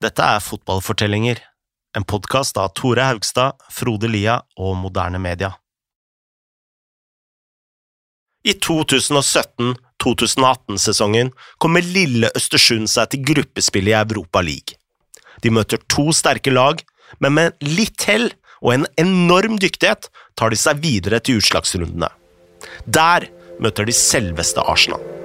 Dette er Fotballfortellinger, en podkast av Tore Haugstad, Frode Lia og Moderne Media. I 2017–2018-sesongen kommer lille Østersund seg til gruppespill i Europa League. De møter to sterke lag, men med litt hell og en enorm dyktighet tar de seg videre til utslagsrundene. Der møter de selveste Arsenal.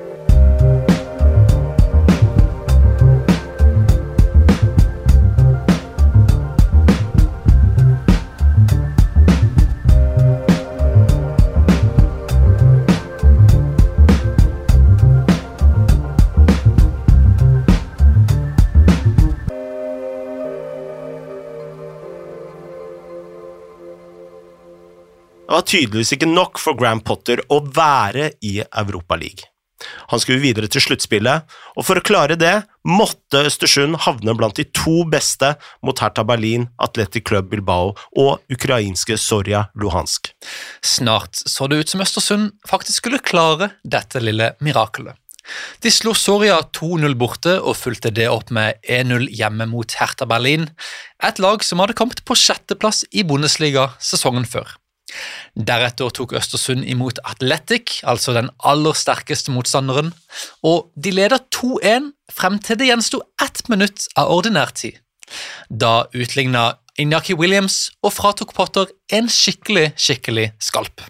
Var tydeligvis ikke nok for Graham Potter å være i Europa League. Han skulle videre til sluttspillet, og for å klare det måtte Østersund havne blant de to beste mot Hertha Berlin, Atletic Club Bilbao og ukrainske Sorja Luhansk. Snart så det ut som Østersund faktisk skulle klare dette lille mirakelet. De slo Soria 2-0 borte og fulgte det opp med 1-0 hjemme mot Hertha Berlin, et lag som hadde kommet på sjetteplass i Bundesliga sesongen før. Deretter tok Østersund imot Atletic, altså den aller sterkeste motstanderen, og de leda 2-1 frem til det gjensto ett minutt av ordinær tid. Da utligna Inyaki Williams og fratok Potter en skikkelig, skikkelig skalp.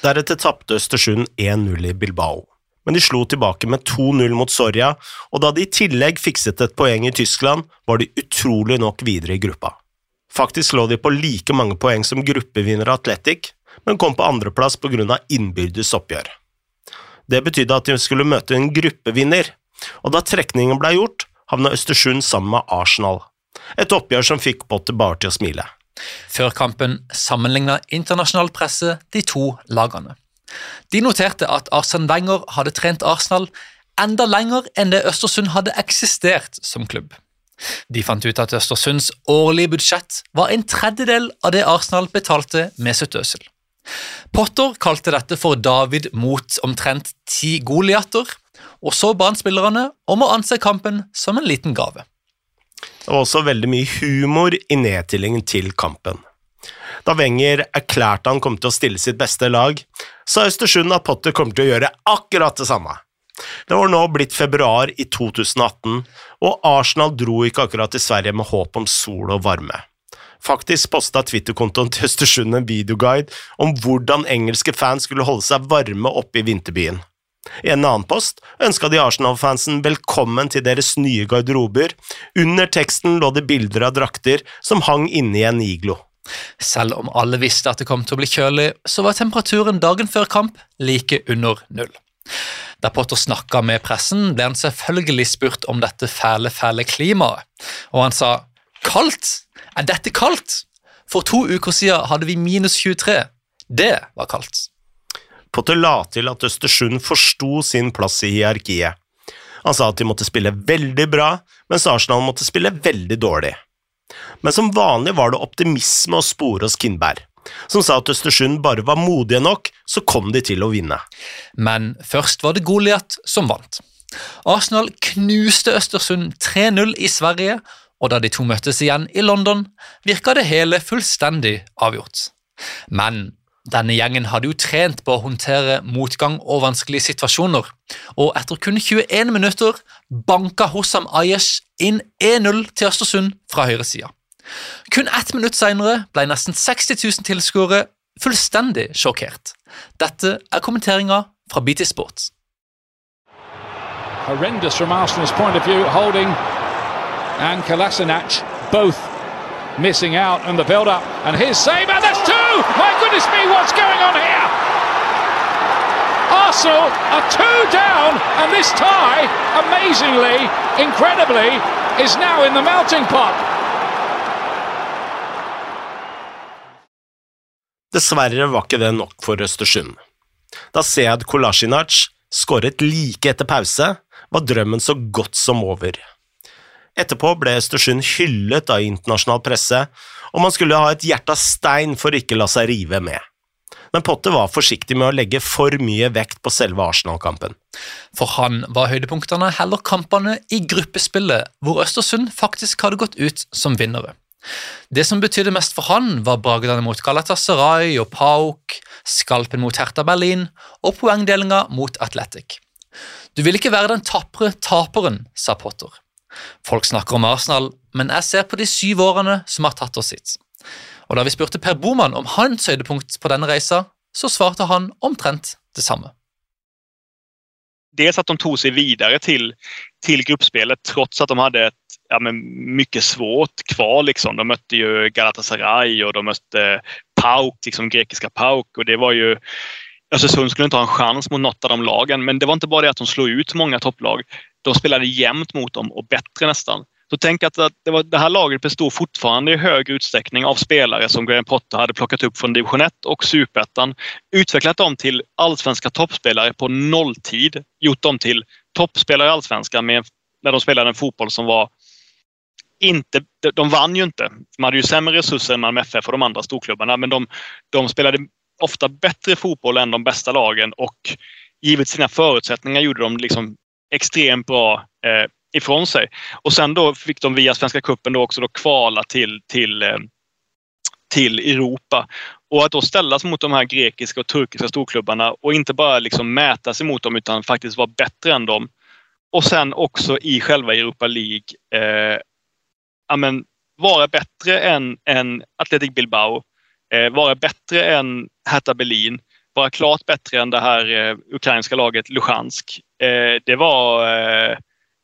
Deretter tapte Østersund 1-0 i Bilbao, men de slo tilbake med 2-0 mot Soria, og da de i tillegg fikset et poeng i Tyskland, var de utrolig nok videre i gruppa. Faktisk lå de på like mange poeng som gruppevinner Atletic, men kom på andreplass av innbyrdes oppgjør. Det betydde at de skulle møte en gruppevinner, og da trekningen ble gjort, havna Østersund sammen med Arsenal, et oppgjør som fikk Potter bare til å smile. Før kampen sammenligna internasjonal presse de to lagene. De noterte at Arsen Wenger hadde trent Arsenal enda lenger enn det Østersund hadde eksistert som klubb. De fant ut at Østersunds årlige budsjett var en tredjedel av det Arsenal betalte med sitt øsel. Potter kalte dette for David mot omtrent ti Goliater, og så ba han spillerne om å anse kampen som en liten gave. Det var også veldig mye humor i nedtillingen til kampen. Da Wenger erklærte han kom til å stille sitt beste lag, sa Østersund at Potter kommer til å gjøre akkurat det samme. Det var nå blitt februar i 2018, og Arsenal dro ikke akkurat til Sverige med håp om sol og varme. Faktisk posta Twitter-kontoen til Østersund en videoguide om hvordan engelske fans skulle holde seg varme oppe i vinterbyen. I en annen post ønska de Arsenal-fansen velkommen til deres nye garderober. Under teksten lå det bilder av drakter som hang inne i en iglo. Selv om alle visste at det kom til å bli kjølig, så var temperaturen dagen før kamp like under null. Da Potter snakka med pressen, ble han selvfølgelig spurt om dette fæle, fæle klimaet, og han sa kaldt? Er dette kaldt? For to uker siden hadde vi minus 23. Det var kaldt. Potter la til at Østersund forsto sin plass i hierarkiet. Han sa at de måtte spille veldig bra, mens Arsenal måtte spille veldig dårlig. Men som vanlig var det optimisme å spore hos Kindberg som sa at Østersund bare var modige nok, så kom de til å vinne. Men først var det Goliat som vant. Arsenal knuste Østersund 3-0 i Sverige, og da de to møttes igjen i London, virka det hele fullstendig avgjort. Men denne gjengen hadde jo trent på å håndtere motgang og vanskelige situasjoner, og etter kun 21 minutter banka Hossam Ayesh inn 1-0 til Østersund fra høyresida. Kun ett minutt senere ble nesten 60 000 tilskuere fullstendig sjokkert. Dette er kommenteringa fra BT Sports. Horrendous from Arsenal's point of view, Holding and Kolasinac both missing out on the build-up. And his save, that's two! My goodness me, what's going on here? Arsenal are two down, and this tie, amazingly, incredibly, is now in the melting pot. Dessverre var ikke det nok for Østersund. Da Sead Kolasinac skåret like etter pause, var drømmen så godt som over. Etterpå ble Østersund hyllet av internasjonal presse, og man skulle ha et hjerte av stein for ikke la seg rive med. men Potter var forsiktig med å legge for mye vekt på selve Arsenal-kampen. For han var høydepunktene heller kampene i gruppespillet, hvor Østersund faktisk hadde gått ut som vinnere. Det som betydde mest for han, var bragdene mot Galatasaray og Pauk, skalpen mot Hertha Berlin og poengdelinga mot Athletic. Du vil ikke være den tapre taperen, sa Potter. Folk snakker om Arsenal, men jeg ser på de syv årene som har tatt oss hit. Og Da vi spurte Per Boman om hans høydepunkt på denne reisa, så svarte han omtrent det samme. Dels at de tog seg videre til, till gruppspelet trots at de hadde et ja, men mycket svårt kvar. Liksom. De mötte ju Galatasaray og de mötte Pauk, liksom grekiska Pauk. Och det var ju, Östersund skulle ikke ha en chans mot något av de lagen, men det var ikke bare det at de slog ut mange topplag. De spelade jämnt mot dem og bättre nästan. Så tänk att det, var, det här laget bestod fortfarande i hög utsträckning av spelare som Graham Potter hade plockat upp från division 1 och superettan. Utvecklat dem till allsvenska toppspelare på nolltid. Gjort dem till toppspelare i allsvenskan när de spelade en fotboll som var inte, de vann ju inte. De hade ju sämre resurser än Malmö FF och de andra storklubbarna, men de, de spelade ofta bättre fotboll än de bästa lagen och givet sina förutsättningar gjorde de liksom extremt bra eh, ifrån sig. Och sen då fick de via Svenska Kuppen då också då kvala till, till, eh, till Europa. Och att då ställas mot de här grekiska och turkiska storklubbarna och inte bara liksom mäta sig mot dem utan faktiskt vara bättre än dem. Och sen också i själva Europa League eh, amen, vara bättre än, än Athletic Bilbao, eh, vara bättre än Hertha Berlin, vara klart bättre än det här eh, ukrainska laget Luhansk. Eh, det var eh,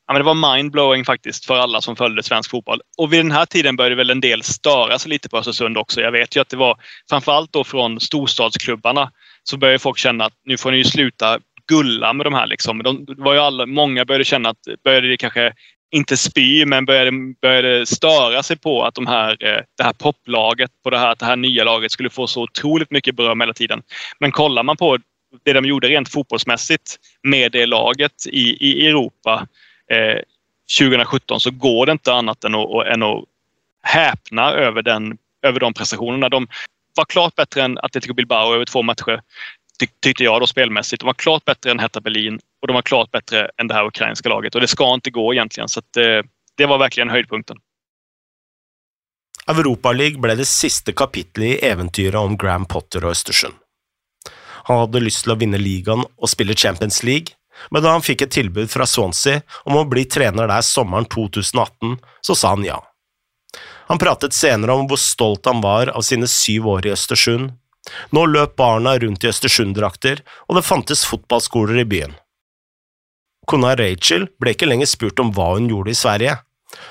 ja, men det var mindblowing faktiskt för alla som följde svensk fotboll. Och vid den här tiden började väl en del störa sig lite på Östersund också. Jag vet ju att det var framförallt då från storstadsklubbarna så började folk känna att nu får ni ju sluta gulla med de här. Liksom. De var ju alla, många började känna att började kanske inte spy, men började, började störa sig på att de här, eh, det här poplaget, på det här, det här nya laget skulle få så otroligt mycket beröm hela tiden. Men kollar man på det de gjorde rent fotbollsmässigt med det laget i, i Europa eh, 2017 så går det inte annat än att, än att häpna över, den, över de prestationerna. De var klart bättre än Atletico Bilbao över två matcher, ty tyckte jag då spelmässigt. De var klart bättre än Hertha Berlin och de var klart bättre än det här ukrainska laget. Och det ska inte gå egentligen. Så att, eh, det var verkligen höjdpunkten. Europaligaen ble det siste kapitlet i eventyret om Graham Potter og Østersund. Han hadde lyst til å vinne ligaen og spille Champions League, men da han fikk et tilbud fra Swansea om å bli trener der sommeren 2018, så sa han ja. Han pratet senere om hvor stolt han var av sine syv år i Østersund. Nå løp barna rundt i Østersund-drakter, og det fantes fotballskoler i byen. Kona Rachel ble ikke lenger spurt om hva hun gjorde i Sverige.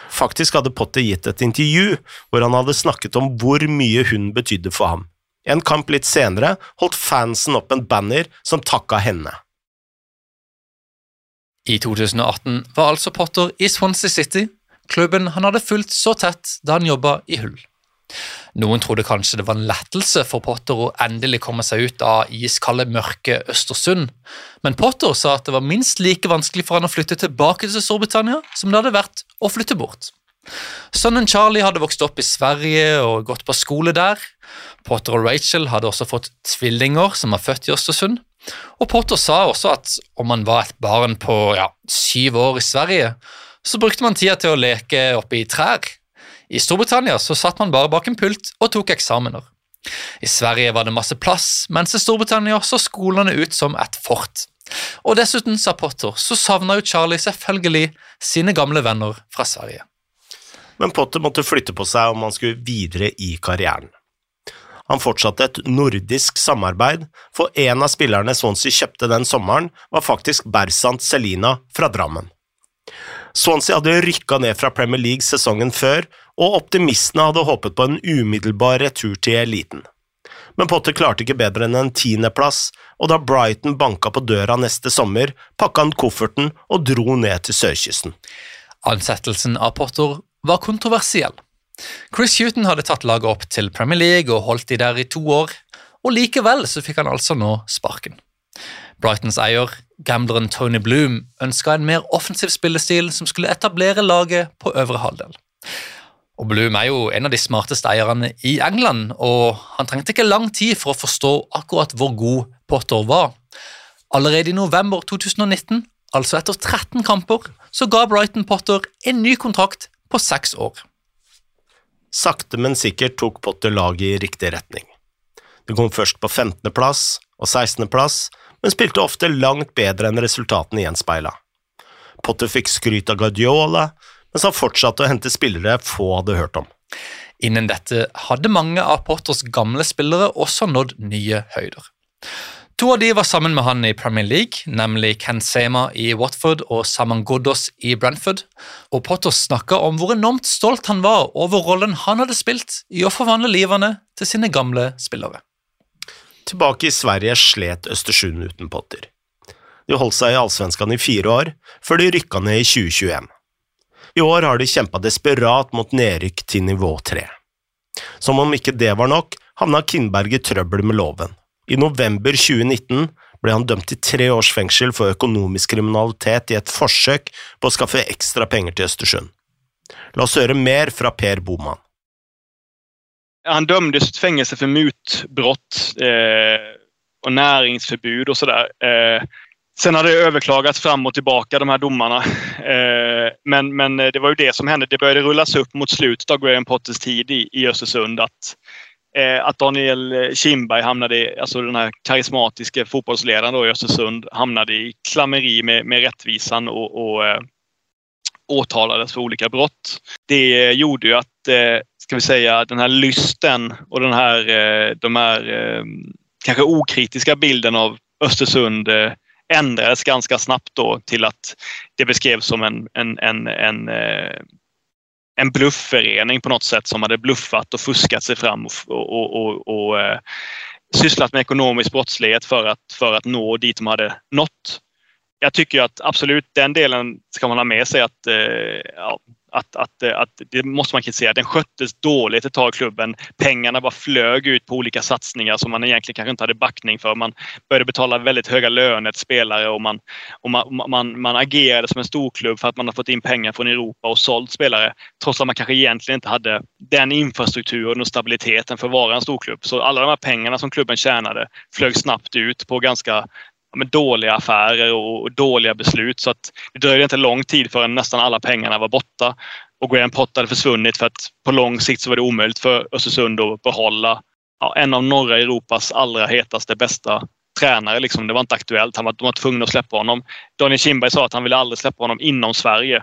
Faktisk hadde Potter gitt et intervju hvor han hadde snakket om hvor mye hun betydde for ham. En kamp litt senere holdt fansen opp en banner som takka henne. I 2018 var altså Potter i Swansea City, klubben han hadde fulgt så tett da han jobba i Hull. Noen trodde kanskje det var en lettelse for Potter å endelig komme seg ut av iskalde, mørke Østersund, men Potter sa at det var minst like vanskelig for han å flytte tilbake til Storbritannia som det hadde vært å flytte bort. Sønnen Charlie hadde vokst opp i Sverige og gått på skole der. Potter og Rachel hadde også fått tvillinger som var født i Østersund. Og Potter sa også at om man var et barn på ja, syv år i Sverige, så brukte man tida til å leke oppe i trær. I Storbritannia så satt man bare bak en pult og tok eksamener. I Sverige var det masse plass, mens i Storbritannia så skolene ut som et fort. Og dessuten, sa Potter, så savna jo Charlie selvfølgelig sine gamle venner fra Sverige. Men Potter måtte flytte på seg om han skulle videre i karrieren. Han fortsatte et nordisk samarbeid, for en av spillerne Swansea kjøpte den sommeren, var faktisk Bersant Selina fra Drammen. Swansea hadde rykka ned fra Premier League sesongen før, og optimistene hadde håpet på en umiddelbar retur til eliten. Men Potter klarte ikke bedre enn en tiendeplass, og da Brighton banka på døra neste sommer, pakka han kofferten og dro ned til sørkysten. Ansettelsen av Potter var kontroversiell. Chris Huton hadde tatt laget opp til Premier League og holdt de der i to år, og likevel så fikk han altså nå sparken. Brightons eier, gambleren Tony Bloom, ønska en mer offensiv spillestil som skulle etablere laget på øvre halvdel. Og Bloom er jo en av de smarteste eierne i England, og han trengte ikke lang tid for å forstå akkurat hvor god Potter var. Allerede i november 2019, altså etter 13 kamper, så ga Brighton Potter en ny kontrakt på seks år. Sakte, men sikkert tok Potter laget i riktig retning. Det kom først på 15.-plass og 16.-plass, men spilte ofte langt bedre enn resultatene gjenspeila. Potter fikk skryt av Guardiola, mens han fortsatte å hente spillere få hadde hørt om. Innen dette hadde mange av Potters gamle spillere også nådd nye høyder. To av de var sammen med han i Premier League, nemlig Ken Sema i Watford og Saman Ghoddos i Brentford. Og Potter snakka om hvor enormt stolt han var over rollen han hadde spilt i å forvandle livene til sine gamle spillere. Tilbake i Sverige slet Østersund uten Potter. De holdt seg i Allsvenskan i fire år, før de rykka ned i 2021. I år har de kjempa desperat mot nedrykk til nivå tre. Som om ikke det var nok, havna Kindberg i trøbbel med loven. I november 2019 ble han dømt til tre års fengsel for økonomisk kriminalitet i et forsøk på å skaffe ekstra penger til Østersund. La oss høre mer fra Per Boman. Han dömdes till fängelse för mutbrott eh, och näringsförbud och sådär. Eh, Sen hadde det överklagats fram och tillbaka de här domarna. Eh, men, men det var ju det som hände. Det började rullas upp mot slutet av Graham Potters tid i, i Östersund att, eh, att Daniel Kindberg hamnade, i, alltså den här karismatiska fotbollsledaren då i Östersund, hamnade i klammeri med, med rättvisan och, och eh, åtalades för olika brott. Det gjorde ju att, eh, ska vi säga, den här lysten och den här, eh, de här eh, kanske okritiska bilden av Östersund ändrades ganska snabbt då till att det beskrevs som en, en, en, en, eh, en bluffförening på något sätt som hade bluffat och fuskat sig fram och, och, och, och eh, sysslat med ekonomisk brottslighet för att, för att nå dit de hade nått. Jag tycker att absolut den delen ska man ha med sig att eh, ja, att, att, att det måste man kritisera. Den sköttes dåligt ett tag klubben. Pengarna bara flög ut på olika satsningar som man egentligen kanske inte hade backning för. Man började betala väldigt höga löner till spelare och man, och man, man, man agerade som en storklubb för att man har fått in pengar från Europa och sålt spelare. Trots att man kanske egentligen inte hade den infrastrukturen och stabiliteten för att vara en storklubb. Så alla de här pengarna som klubben tjänade flög snabbt ut på ganska med dåliga affärer och dåliga beslut. Så att det dröjde inte lång tid förrän nästan alla pengarna var borta. Och Graham Potter hade försvunnit för att på lång sikt så var det omöjligt för Östersund att behålla ja, en av norra Europas allra hetaste, bästa tränare. Liksom. Det var inte aktuellt. Han var, de var tvungna att släppa honom. Daniel Kindberg sa att han ville aldrig släppa honom inom Sverige.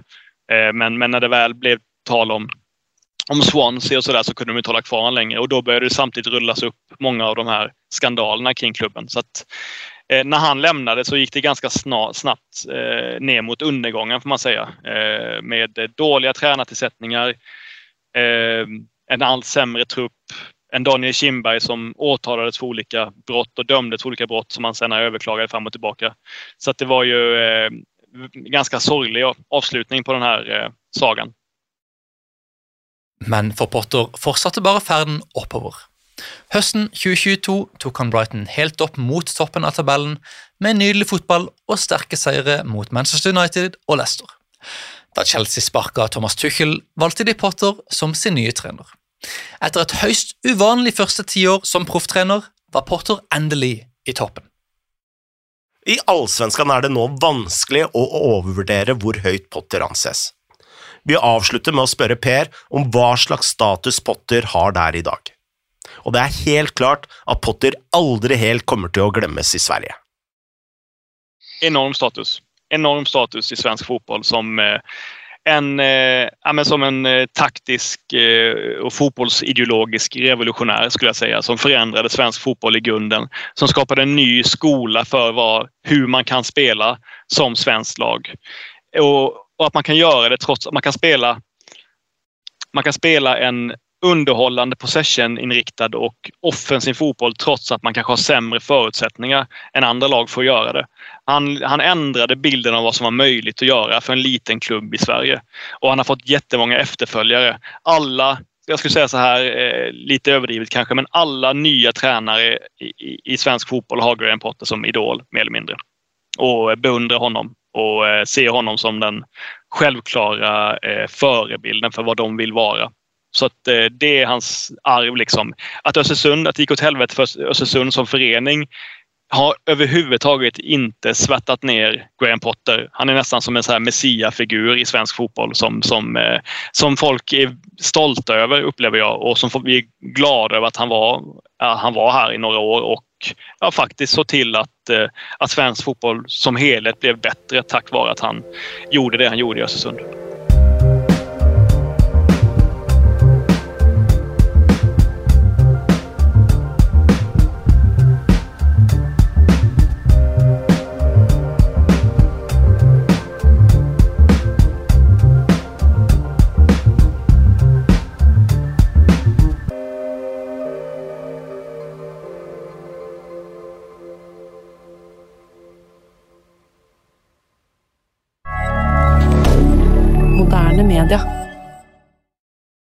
Eh, men, men när det väl blev tal om om Swansea och sådär så kunde de inte hålla kvar honom längre och då började det samtidigt rullas upp många av de här skandalerna kring klubben. Så att Eh, när han lämnade så gick det ganska snar, snabbt eh, ner mot undergången får man säga. Eh, med dåliga tränartillsättningar, eh, en allt sämre trupp, en Daniel Kindberg som åtalades för olika brott och dömdes för olika brott som han sen överklagade fram och tillbaka. Så att det var ju eh, ganska sorglig avslutning på den här eh, sagan. Men for Potter fortsatte bare ferden oppover. Høsten 2022 tok han Brighton helt opp mot toppen av tabellen med nydelig fotball og sterke seire mot Manchester United og Leicester. Da Chelsea sparka Thomas Tuchel, valgte de Potter som sin nye trener. Etter et høyst uvanlig første tiår som profftrener var Potter endelig i toppen. I Allsvenskan er det nå vanskelig å overvurdere hvor høyt Potter anses. Vi avslutter med å spørre Per om hva slags status Potter har der i dag og det er helt klart at Potter aldri helt kommer til å glemmes i Sverige. Enorm status. Enorm status i svensk fotball som eh, en, eh, som en eh, taktisk eh, och fotbollsideologisk revolutionär skulle jag säga som forandret svensk fotboll i grunden. Som skapade en ny skola for hur man kan spille som svenskt lag. Og, og at man kan gjøre det trots att man kan spille man kan spela en underhållande possession-inriktad och offensiv fotboll trots att man kanske har sämre förutsättningar än andra lag för att göra det. Han, han ändrade bilden av vad som var möjligt att göra för en liten klubb i Sverige. Och han har fått jättemånga efterföljare. Alla, jag skulle säga så här, eh, lite överdrivet kanske, men alla nya tränare i, i, i svensk fotboll har Graham Potter som idol, mer eller mindre. Och beundrar honom och eh, ser honom som den självklara eh, förebilden för vad de vill vara Så att, eh, det är hans arv. Liksom. Att Östersund, att det gick åt helvete för Östersund som förening har överhuvudtaget inte svettat ner Graham Potter. Han är nästan som en så här messiafigur i svensk fotboll som, som, eh, som folk är stolta över, upplever jag. Och som vi är glada över att han var, ja, han var här i några år och ja, faktiskt såg till att, eh, att svensk fotboll som helhet blev bättre tack vare att han gjorde det han gjorde i Östersund.